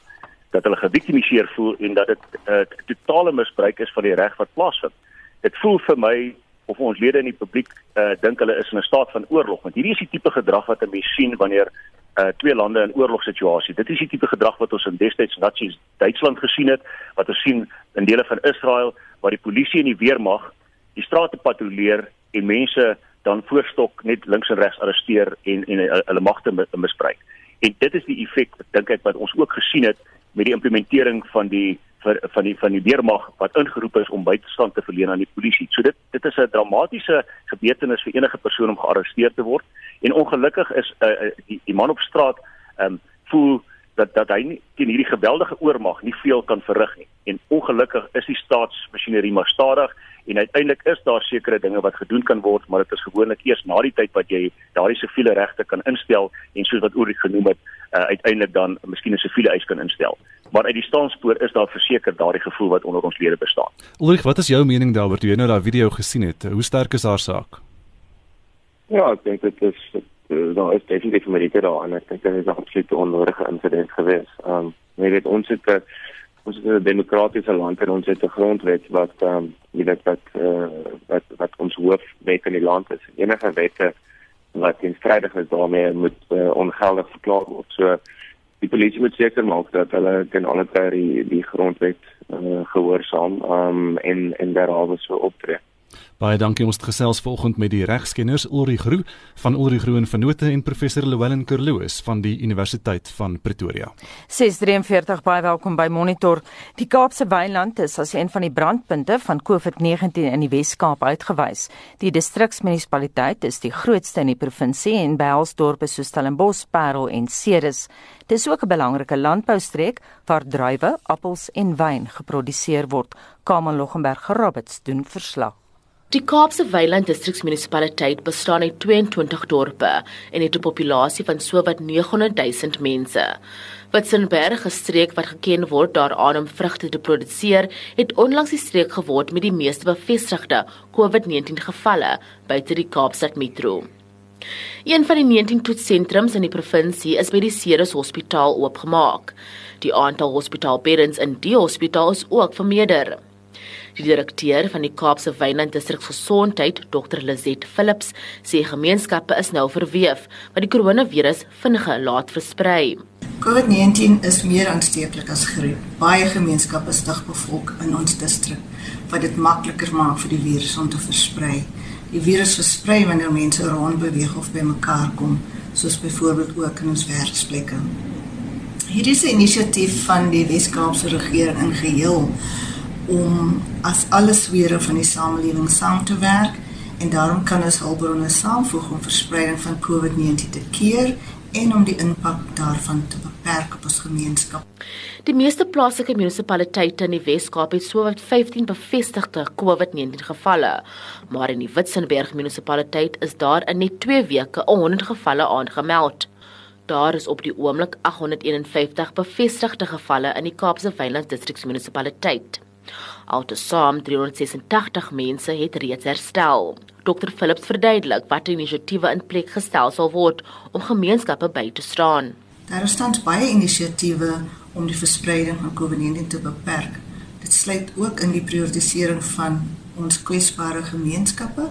dat hulle geviktimiseer voel en dat dit 'n uh, totale misbruik is van die reg wat plaasvind. Dit voel vir my of ons lede in die publiek uh, dink hulle is in 'n staat van oorlog. Want hierdie is die tipe gedrag wat 'n mens sien wanneer uh, twee lande in oorlogssituasie dit is die tipe gedrag wat ons in destyds Nazi Duitsland gesien het wat ons sien in dele van Israel waar die polisie en die weermag die strate patrolleer en mense dan voorstok net links en regs arresteer en en hulle magte misbruik. En dit is die effek dink ek wat ons ook gesien het met die implementering van die vir van die van die weermag wat ingeroep is om bystand te verleen aan die polisie. So dit dit is 'n dramatiese gebeurtenis vir enige persoon om gearresteer te word. En ongelukkig is uh, die die man op straat ehm um, voel dat dat hy nie teen hierdie geweldige oormag nie veel kan verrig nie. En ongelukkig is die staatsmasjinerie maar stadig en uiteindelik is daar sekere dinge wat gedoen kan word, maar dit is gewoonlik eers na die tyd wat jy daardie siviele regte kan instel en soos wat Ulrich genoem het, uh, uiteindelik dan miskien 'n siviele eis kan instel. Maar uit die staanspoor is daar verseker daardie gevoel wat onder ons lede bestaan. Ulrich, wat is jou mening daaroor toe jy nou daai video gesien het? Hoe sterk is haar saak? Ja, ek dink dit is eh, daar is definitief meer daar en ek dink dit is 'n absolute onnodige insident geweest. Ehm um, jy weet ons het 'n ons het 'n demokratiese land en ons het 'n grondwet wat ehm um, weet wat uh, wat wat ons hoofwet in die land is. Enige wette wat teenstrydig is daarmee moet uh, ongeldig verklaar word. So die polisie moet seker maak dat hulle ten alle tye die, die grondwet uh, gehoorsaam um, en en daaroor so optree. Baie dankie ons het gesels vanoggend met die regskenners Ulrich Groe van Ulrich Groe en Vennote en professor Llewellyn Kerloos van die Universiteit van Pretoria. 643 baie welkom by Monitor. Die Kaapse Wynland is as een van die brandpunte van COVID-19 in die Wes-Kaap uitgewys. Die distriksmunisipaliteit is die grootste in die provinsie en behels dorpe soos Stellenbosch, Parel en Ceres. Dis ook 'n belangrike landboustreek waar druiwe, appels en wyn geproduseer word. Kamal Loggenberg Roberts doen verslag. Die Kaapse Wynland Distriksmunisipaliteit bestaan uit 22 dorpe en het 'n populasie van sowat 900 000 mense. Witzenberg, 'n streek wat geken word daaraan om vrugte te produseer, het onlangs die streek geword met die meeste bevestigde COVID-19 gevalle buite die Kaapstad metro. Een van die 19 toetsentrums in die provinsie is by die Ceres Hospitaal oopgemaak. Die aantal hospitaalbeddens in die hospitaal is ook vermeerder. Die direkteur van die Kaapse Wynland Distrik Gesondheid, Dr. Lizet Philips, sê gemeenskappe is nou verweef wat die koronavirus vinniger laat versprei. COVID-19 is meer aansteeklik as griep. Baie gemeenskappe is dig bevolk in ons distrik wat dit makliker maak vir die virus om te versprei. Die virus versprei wanneer mense rond beweeg of bymekaar kom, soos byvoorbeeld ook in ons werksplekke. Hierdie is 'n inisiatief van die Wes-Kaapse regering in geheel om as alle swere van die samelewing saam te werk en daarom kan ons hulpbronne saamvoeg om verspreiding van COVID-19 te keer en om die impak daarvan te beperk op ons gemeenskap. Die meeste plaaslike munisipaliteite in die Wes-Kaap het sowat 15 bevestigde COVID-19 gevalle, maar in die Witzenberg munisipaliteit is daar in net 2 weke 100 gevalle aangemeld. Daar is op die oomblik 851 bevestigde gevalle in die Kaapse Wynland distriksmunisipaliteit. Altesaam 386 mense het reeds herstel. Dr Philips verduidelik wat inisiatiewe in plek gestel sal word om gemeenskappe by te staan. Daar is tans baie inisiatiewe om die verspreiding van COVID-19 te beperk. Dit sluit ook in die prioritisering van ons kwesbare gemeenskappe,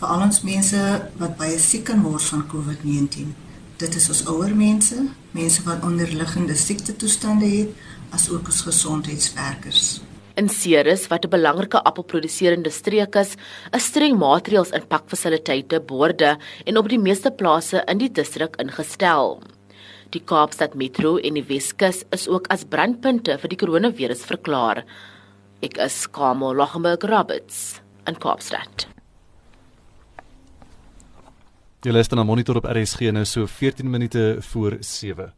veral ons mense wat baie siek kan word van COVID-19. Dit is ons ouer mense, mense wat onderliggende siekte toestande het, asook ons gesondheidswerkers. In Ceres wat 'n belangrike appelproduserende streek is, is streng maatreëls in pakfasiliteite, borde en op die meeste plase in die distrik ingestel. Die Kaapstad Metro en die Weskus is ook as brandpunte vir die koronavirus verklaar. Ek is Kamo Lochenberg Roberts in Kaapstad. Jy luister na Monitor op RSG nou so 14 minute voor 7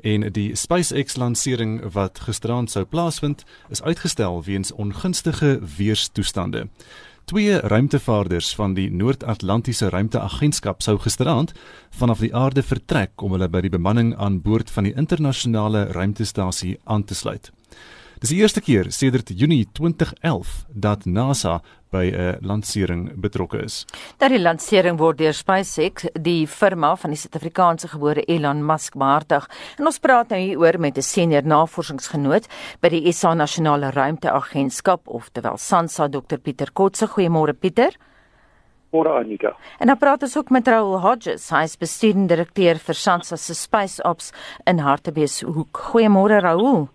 en die SpaceX lansering wat gisteraand sou plaasvind is uitgestel weens ongunstige weerstoestande. Twee ruimtevaarders van die Noord-Atlantiese Ruimteagentskap sou gisteraand vanaf die aarde vertrek om hulle by die bemanning aan boord van die internasionale ruimtestasie aan te sluit. Dis die eerste keer sedert Junie 2011 dat NASA by 'n lansering betrokke is. Dat die lansering word deur SpaceX, die firma van die Suid-Afrikaanse gebore Elon Musk behartig. En ons praat nou hieroor met 'n senior navorsingsgenoot by die SA Nasionale Ruimteagentskap, oftewel SANSA, Dr Pieter Kotse. Goeiemôre Pieter. Môre Anika. En dan praat ons ook met Raoul Hodges, hy is bestuurende direkteur vir SANSA se Space Ops in Hartbeespoort. Goeiemôre Raoul.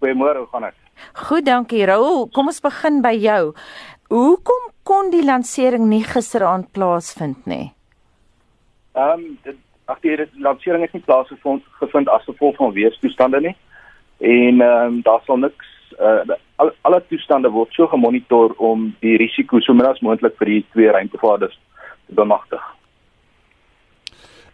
Goeiemôre, hoe gaan dit? Goed, dankie Raoul. Kom ons begin by jou. Hoekom kon die lansering nie gisteraand plaasvind nie? Ehm um, ag die lansering het nie plaasgevind gevind as gevolg van weerstoestande nie. En ehm um, daar sal niks uh, al, alle toestande word so gemonitor om die risiko so min as moontlik vir die twee ruimtevaarders te bemagtig.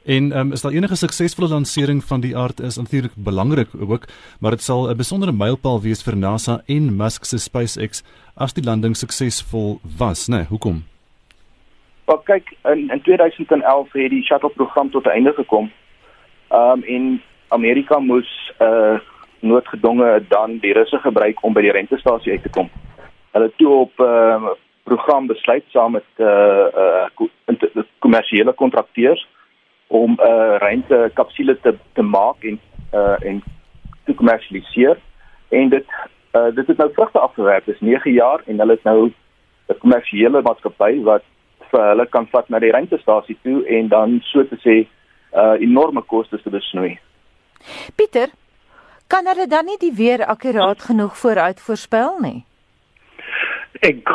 En um, is daar enige suksesvolle lansering van die aard is natuurlik belangrik ook, maar dit sal 'n besondere mylpaal wees vir NASA en Musk se SpaceX as die landing suksesvol was, né? Nee, hoekom? Wel kyk, in, in 2011 het die shuttle program tot 'n einde gekom. Ehm um, en Amerika moes 'n uh, noodgedwonge dan die russe gebruik om by die ruimtestasie uit te kom. Hulle toe op 'n uh, program besluit saam met 'n uh, uh, kommersiële kontrakteurs om 'n uh, ruimte kapsule te te maak en uh en te kommersialiseer en dit uh dit het nou vrugte afgewerp. Is 9 jaar en hulle het nou 'n kommersiële maatskappy wat vir hulle kan vat na die ruimtestasie toe en dan so te sê uh enorme kostes te besnoei. Pieter, kan hulle dan nie die weer akkuraat genoeg vooruit voorspel nie? Ek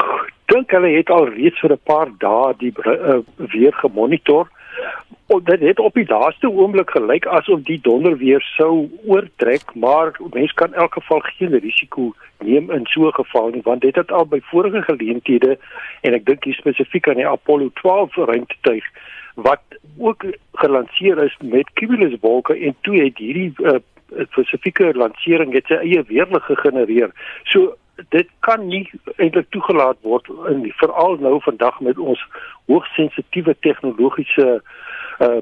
dink hulle het al reeds vir 'n paar dae die uh, weer gemonitor. En dit het op die laaste oomblik gelyk asof die donder weer sou oortrek, maar mens kan in elk geval geen risiko neem in so 'n geval nie, want dit het al by vorige geleenthede en ek dink spesifiek aan die Apollo 12 ruimtetuig wat ook gelanseer is met cumuluswolke en toe het hierdie uh, spesifieke lansering het sy eie weerlig gegenereer. So dit kan nie eintlik toegelaat word in veral nou vandag met ons hoogsensitiewe tegnologiese uh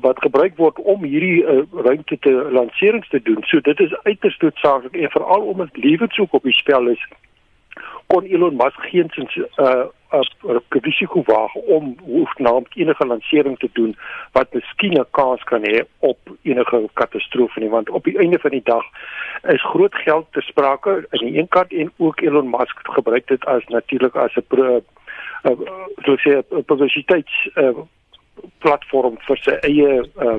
wat gebruik word om hierdie uh, ruimte te lanserings te doen. So dit is uiters noodsaaklik en veral omdat lewenssoek op die spel is kon Elon Musk geensins 'n uh, 'n uh, risiko waag om hoefnaam enige lansering te doen wat miskien 'n kans kan hê op enige katastrofe nie want op die einde van die dag is groot geld te sprake aan die een kant en ook Elon Musk gebruik dit as natuurlik as 'n uh, uh, sê 'n publisiteits uh, platform vir sy eie uh,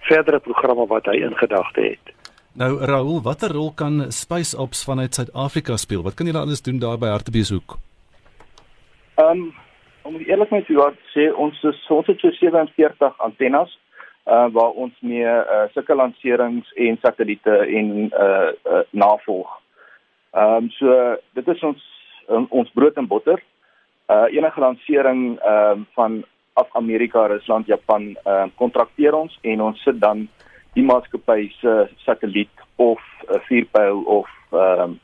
verdere programme wat hy in gedagte het. Nou Raoul, watter rol kan SpaceOps vanuit Suid-Afrika speel? Wat kan julle alles doen daar by Hartbeeshoek? Ehm um, om eerlik met u te sê, ons is ons het so 47 antennes uh waar ons mee uh sulke lanserings en satelliete en uh, uh navolg. Ehm um, so dit is ons um, ons brood en botter. Uh enige lansering ehm um, van af Amerika, Rusland, Japan ehm uh, kontrakteer ons en ons sit dan die maatskappy se satelliet of 'n vuurpyl of ehm um,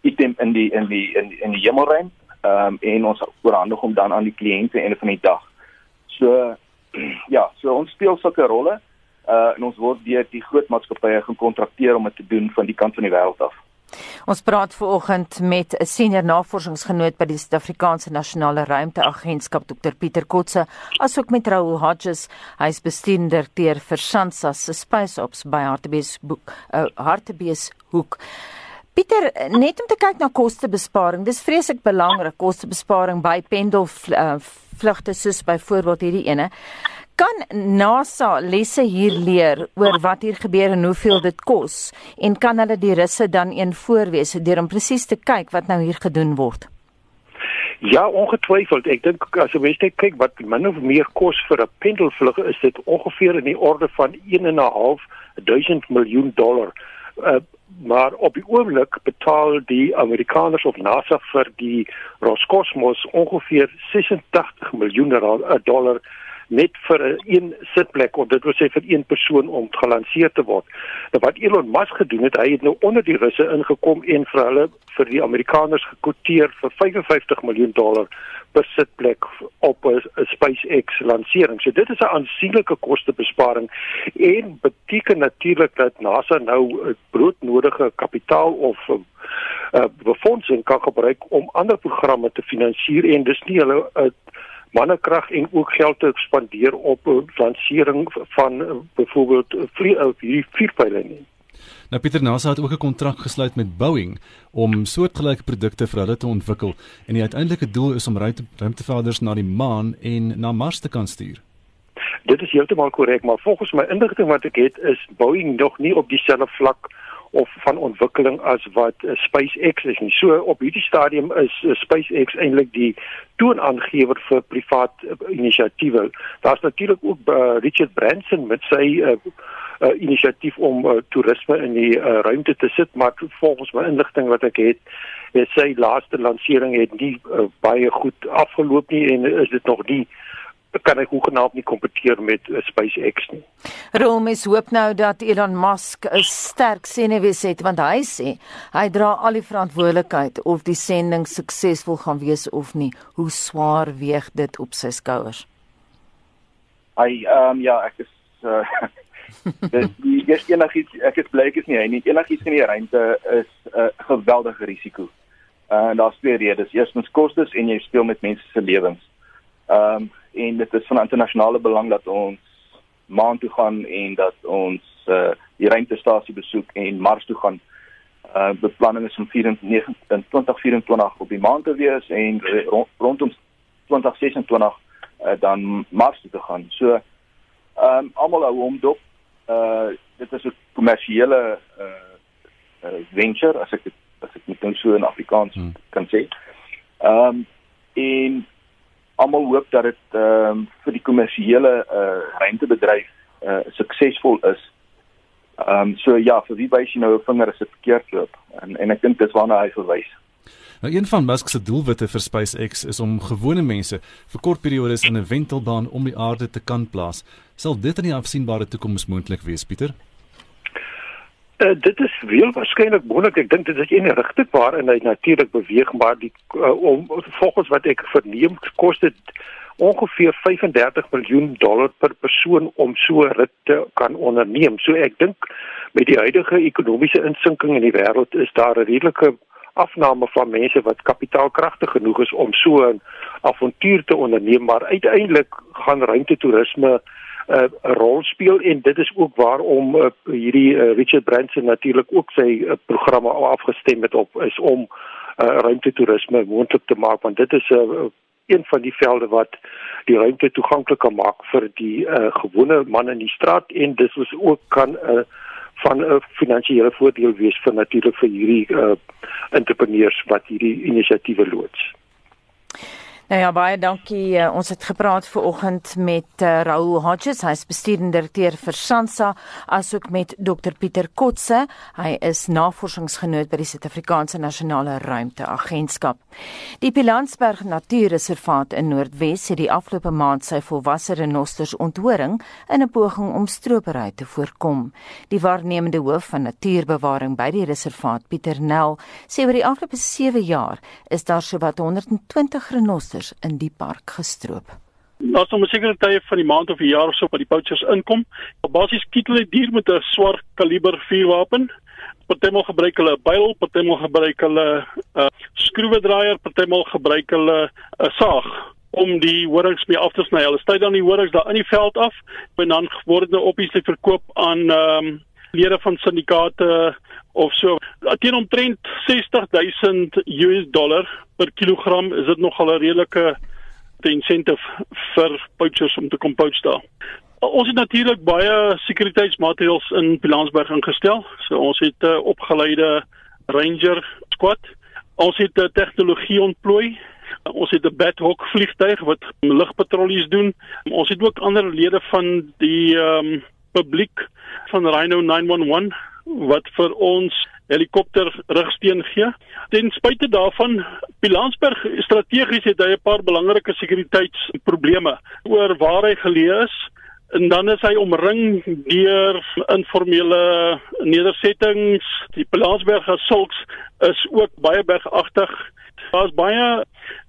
item in die in die in die, die hemelruim ehm um, en ons oorhandig hom dan aan die kliënte einde van die dag. So ja, so ons speel sulke rolle uh en ons word deur die groot maatskappye gekontrakteer om dit te doen van die kant van die wêreld af. Ons praat veraloggend met 'n senior navorsingsgenoot by die Suid-Afrikaanse Nasionale Ruimteagentskap Dr Pieter Kotse, asook met Raoul Hodges, hy is bestuurder vir SANSA se Space Ops by Hartbeeshoek. Uh, Hartbeeshoek. Pieter, net om te kyk na kostebesparing. Dis vreeslik belangrik kostebesparing by pendelvlugte uh, soos byvoorbeeld hierdie ene. Kan NASA lesse hier leer oor wat hier gebeur en hoeveel dit kos en kan hulle die russe dan een voorwees deur om presies te kyk wat nou hier gedoen word? Ja, ongetwyfeld. Ek dink as jy weet kyk wat min of meer kos vir 'n pendelvlug is dit ongeveer in die orde van 1.5 1000 miljoen dollar. Uh, maar op die oomblik betaal die Amerikaners of NASA vir die Roscosmos ongeveer 86 miljoen dollar net vir een sitplek of dit wil sê vir een persoon om gelanseer te word. Nou wat Elon Musk gedoen het, hy het nou onder die russe ingekom en vir hulle vir die Amerikaners gekwoteer vir 55 miljoen dollar per sitplek op 'n SpaceX lansering. So dit is 'n aansienlike kostebesparing en beteken natuurlik dat NASA nou broodnodige kapitaal of uh, befondsing kan gebruik om ander programme te finansier en dis nie hulle uh, mannekrag en ook geld te spandeer op 'n lansering van uh, byvoorbeeld vlieg of hierdie vuurpyle nie. Nou Pieter NASA het ook 'n kontrak gesluit met Boeing om soortgelyke produkte vir hulle te ontwikkel en die uiteindelike doel is om ruimtevaarders na die maan en na Mars te kan stuur. Dit is heeltemal korrek, maar volgens my inligting wat ek het, is Boeing nog nie op dieselfde vlak of van ontwikkeling as wat uh, SpaceX is nie. So op hierdie stadium is uh, SpaceX eintlik die toonaangewer vir privaat uh, inisiatiewe. Daar's natuurlik ook uh, Richard Branson met sy uh, uh, inisiatief om uh, toerisme in die uh, ruimte te sit, maar volgens my inligting wat ek het, het sy laaste lansering het nie uh, baie goed afgeloop nie en is dit nog nie kan ek hoegenaamd nie kompeteer met uh, SpaceX nie. Rome is hoop nou dat Elon Musk 'n sterk senuwees het want hy sê hy dra al die verantwoordelikheid of die sending suksesvol gaan wees of nie. Hoe swaar weeg dit op sy skouers? Hy ehm um, ja, ek is uh, dis is enigiets ek is bly ek is nie hy nie enigiets in die ruimte is 'n uh, geweldige risiko. Uh, en daar's twee redes. Eerstens kostes en jy speel met mense se lewens. Ehm um, en dit is van internasionale belang dat ons maan toe gaan en dat ons uh, die ruimtestasie besoek en Mars toe gaan. Uh beplanning is om 24 in 2024 op die maan te wees en rond, rondom 2026 uh, dan Mars toe te gaan. So ehm um, almal hou hom dop. Uh dit is 'n kommersiële uh, uh venture as ek dit as ek dit nou so in Afrikaans hmm. kan sê. Ehm um, en almal hoop dat dit ehm um, vir die kommersiële uh, ruimtebedryf uh, suksesvol is. Ehm um, so ja, vir wie wys jy nou 'n vinger as dit verkeerd loop? En en ek dink dis waarna hy verwys. Nou een van Musk se doelwitte vir SpaceX is om gewone mense vir kort periodes in 'n wentelbaan om die aarde te kan plaas. Sal dit in die afsienbare toekoms moontlik wees, Pieter? Uh, dit is wel waarskynlik moontlik. Ek dink dit is 'n rigting waarin hy natuurlik beweeg, maar die uh, om volgens wat ek verneem kos dit ongeveer 35 miljoen dollar per persoon om so 'n rit te kan onderneem. So ek dink met die huidige ekonomiese insinking in die wêreld is daar 'n redelike afname van mense wat kapitaalkragtig genoeg is om so 'n avontuur te onderneem, maar uiteindelik gaan ruimtetoerisme 'n uh, rol speel en dit is ook waarom uh, hierdie uh, Richard Branson natuurlik ook sy uh, programme afgestem het op is om uh, ruimtetoerisme moontlik te maak want dit is 'n uh, een van die velde wat die ruimte toeganklik kan maak vir die uh, gewone man in die straat en dis is ook kan 'n uh, van 'n finansiële voordeel wees vir natuurlik vir hierdie uh, entrepreneurs wat hierdie inisiatiewe loods. Nou ja, baie dankie. Uh, ons het gepraat ver oggend met uh, Raoul Hodges, hy is bestuurende direkteur vir Sansa, asook met Dr Pieter Kotse. Hy is navorsingsgenoot by die Suid-Afrikaanse Nasionale Ruimteagentskap. Die Pilansberg Natuurreservaat in Noordwes het die afgelope maand sy volwasse renosters onthoring in 'n poging om stropery te voorkom. Die waarnemende hoof van natuurbewaring by die reservaat, Pieter Nel, sê oor die afgelope 7 jaar is daar sowat 120 renosters poachers in die park gestroop. Daar's nog 'n sekere tye van die maand of die jaar of so wat die poachers inkom. Basies skiet hulle dier met 'n swart kaliber vuurwapen. Partymal gebruik hulle 'n byl, partymal gebruik hulle 'n uh, skroewedraaier, partymal gebruik hulle 'n uh, saag om die horings mee af te sny. Hulle sny dan die horings daar in die veld af en dan word dit op die verkoop aan ehm um, lede van syndikaate of so teen omtrent 60000 US dollar per kilogram is dit nogal 'n redelike incentive vir poachers om te kom poach daar. Ons het natuurlik baie sekuriteitsmaatreëls in Pilansberg ingestel. So ons het 'n uh, opgeleide ranger squad. Ons het uh, tegnologie ontplooi. Ons het 'n Bathawk vliegtuig wat lugpatrollies doen. Ons het ook ander lede van die ehm um, publiek van Rhino 911 wat vir ons helikopter rigsteen gee. Ten spyte daarvan, Pilansberg strategies het hy 'n paar belangrike sekuriteitsprobleme oor waar hy geleë is en dan is hy omring deur informele nedersettings. Die Pilansberg asulks is ook baie bergagtig. Daar's baie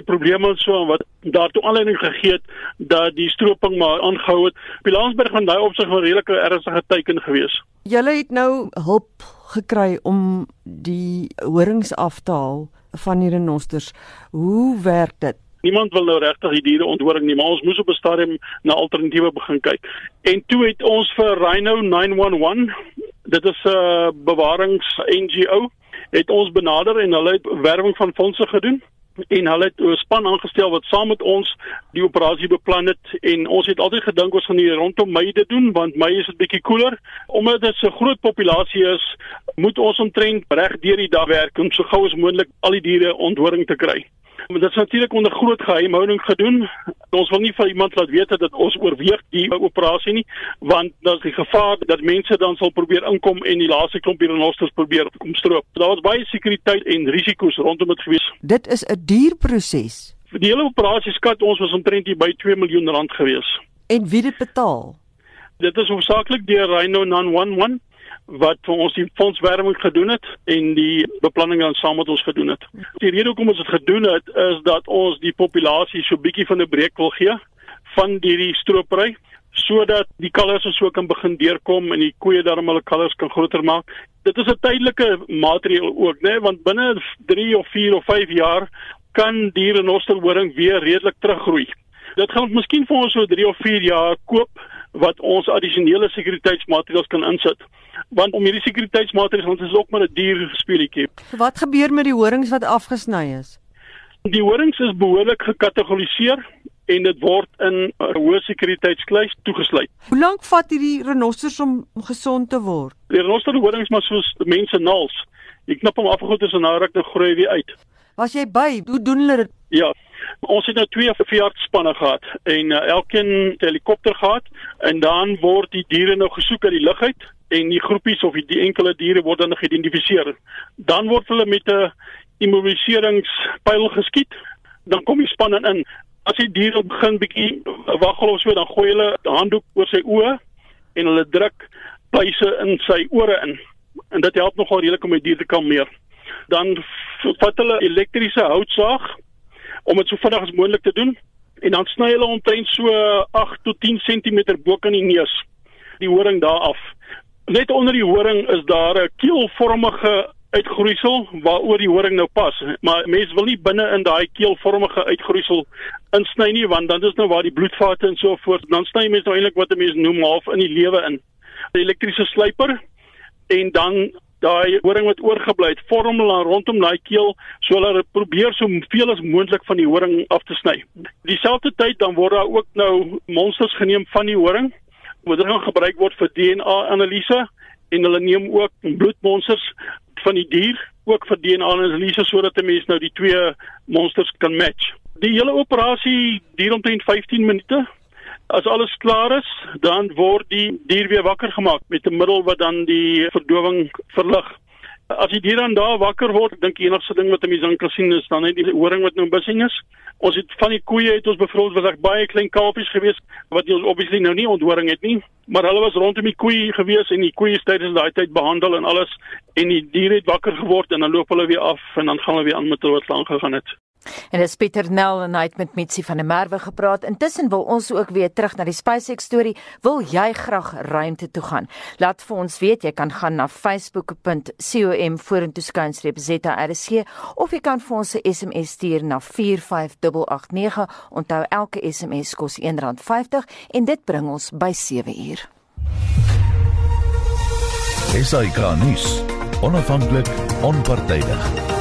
probleme so wat daartoe aanleiding gegee het dat die stroping maar aangehou het. Pilansberg van daai opsig 'n redelike ernstige teiken gewees. Julle het nou hulp gekry om die horings af te haal van die renosters. Hoe werk dit? Niemand wil nou regtig die diere onthoring nie, maar ons moes op 'n stadium na alternatiewe begin kyk. En toe het ons vir Rhino 911, dit is 'n bewarings NGO, het ons benader en hulle het werwing van fondse gedoen en hulle het 'n span aangestel wat saam met ons die operasie beplan het en ons het altyd gedink ons gaan hier rondom Mei dit doen want Mei is dit bietjie koeler. Omdat dit so groot populasie is moet ons omtrent reg deur die dag werk om so gou as moontlik al die diere onthoring te kry Maar dit is natuurlik onder groot geheimhouding gedoen. Ons wil nie vir iemand laat weet dat ons oorweeg die operasie nie, want daar's die gevaar dat mense dan sal probeer inkom en die laaste klompie renosters probeer kom stroop. Daar was baie sekuriteit en risiko's rondom dit gewees. Dit is 'n duur proses. Vir die hele operasie skat ons was omtrent by 2 miljoen rand gewees. En wie dit betaal? Dit is hoofsaaklik deur Rhino 911 wat vir ons die fondswerwing gedoen het en die beplanning dan saam met ons gedoen het. Die rede hoekom ons dit gedoen het is dat ons die populasie so bietjie van 'n breek wil gee van hierdie stropery sodat die kalvers so kan begin deurkom en die koeie daarom hulle kalvers kan groter maak. Dit is 'n tydelike maatreël ook, né, want binne 3 of 4 of 5 jaar kan die renosterhoring weer redelik teruggroei. Dit gaan miskien vir ons so 3 of 4 jaar koop wat ons addisionele sekuriteitsmaatreëls kan insit. Want om hierdie sekuriteitsmaatreëls ons is ook maar 'n duur speletjie. Wat gebeur met die horings wat afgesny is? Die horings is behoorlik gekategoriseer en dit word in 'n hoë sekuriteitskluis toegesluit. Hoe lank vat hierdie renosters om gesond te word? Die renoster horings maar soos mense naals. Jy knip hom af en goed is en nou ruk dit groei weer uit. Was jy by? Hoe doen hulle dit? Ja. Ons het nou twee veeartsspanne gehad en uh, elkeen 'n helikopter gehad en dan word die diere nou gesoek uit die lug uit en die groepies of die, enkele diere word dan geïdentifiseer. Dan word hulle met 'n immuniseringspyl geskiet. Dan kom die span in. As die dier begin bietjie waggel of so, dan gooi hulle 'n handdoek oor sy oë en hulle druk pleise in sy ore in. En dit help nogal redelik om die dier te kalmeer. Dan vat hulle elektriese houtsaag om dit so vinnig as moontlik te doen en dan sny hulle omtrent so 8 tot 10 cm bo kan die neus die horing daar af. Net onder die horing is daar 'n keelvormige uitgroeisel waaroor die horing nou pas. Maar mense wil nie binne in daai keelvormige uitgroeisel insny nie want dan is nou waar die bloedvate en so voort. Dan sny mense nou eintlik wat 'n mens noem half in die lewe in. 'n Elektriese slyper en dan daai horing wat oorgebly het, vorm hulle rondom daai keel, so hulle probeer so veel as moontlik van die horing af te sny. Dieselfde tyd dan word daar ook nou monsters geneem van die horing wat dan gebruik word vir DNA-analise en hulle neem ook bloedmonsters van die dier ook vir DNA-analise sodat 'n mens nou die twee monsters kan match. Die hele operasie duur omtrent 15 minute As alles klaar is, dan word die dier weer wakker gemaak met 'n middel wat dan die verdowing verlig. As die dier dan daar wakker word, dink die enigste ding wat 'n mens dan kan sien is dan net die horing wat nou bissing is. Ons het van die koeie het ons bevrou was reg baie klein kalfies gewees wat ons obviously nou nie onthoring het nie, maar hulle was rondom die koeie gewees en die koeie tydens daai tyd behandel en alles en die dier het wakker geword en dan loop hulle weer af en dan gaan hulle weer aan met wat lank gegaan het. En dis Pieter Nel en hy het met Mitsi van der Merwe gepraat. Intussen wil ons ook weer terug na die SpaceX storie. Wil jy graag ruimte toe gaan? Laat vir ons weet. Jy kan gaan na facebook.com vorentoe skynstreep ZRC of jy kan vir ons 'n SMS stuur na 45889. Onthou elke SMS kos R1.50 en dit bring ons by 7 uur. Esai Kahnis, onafhanklik, onpartydig.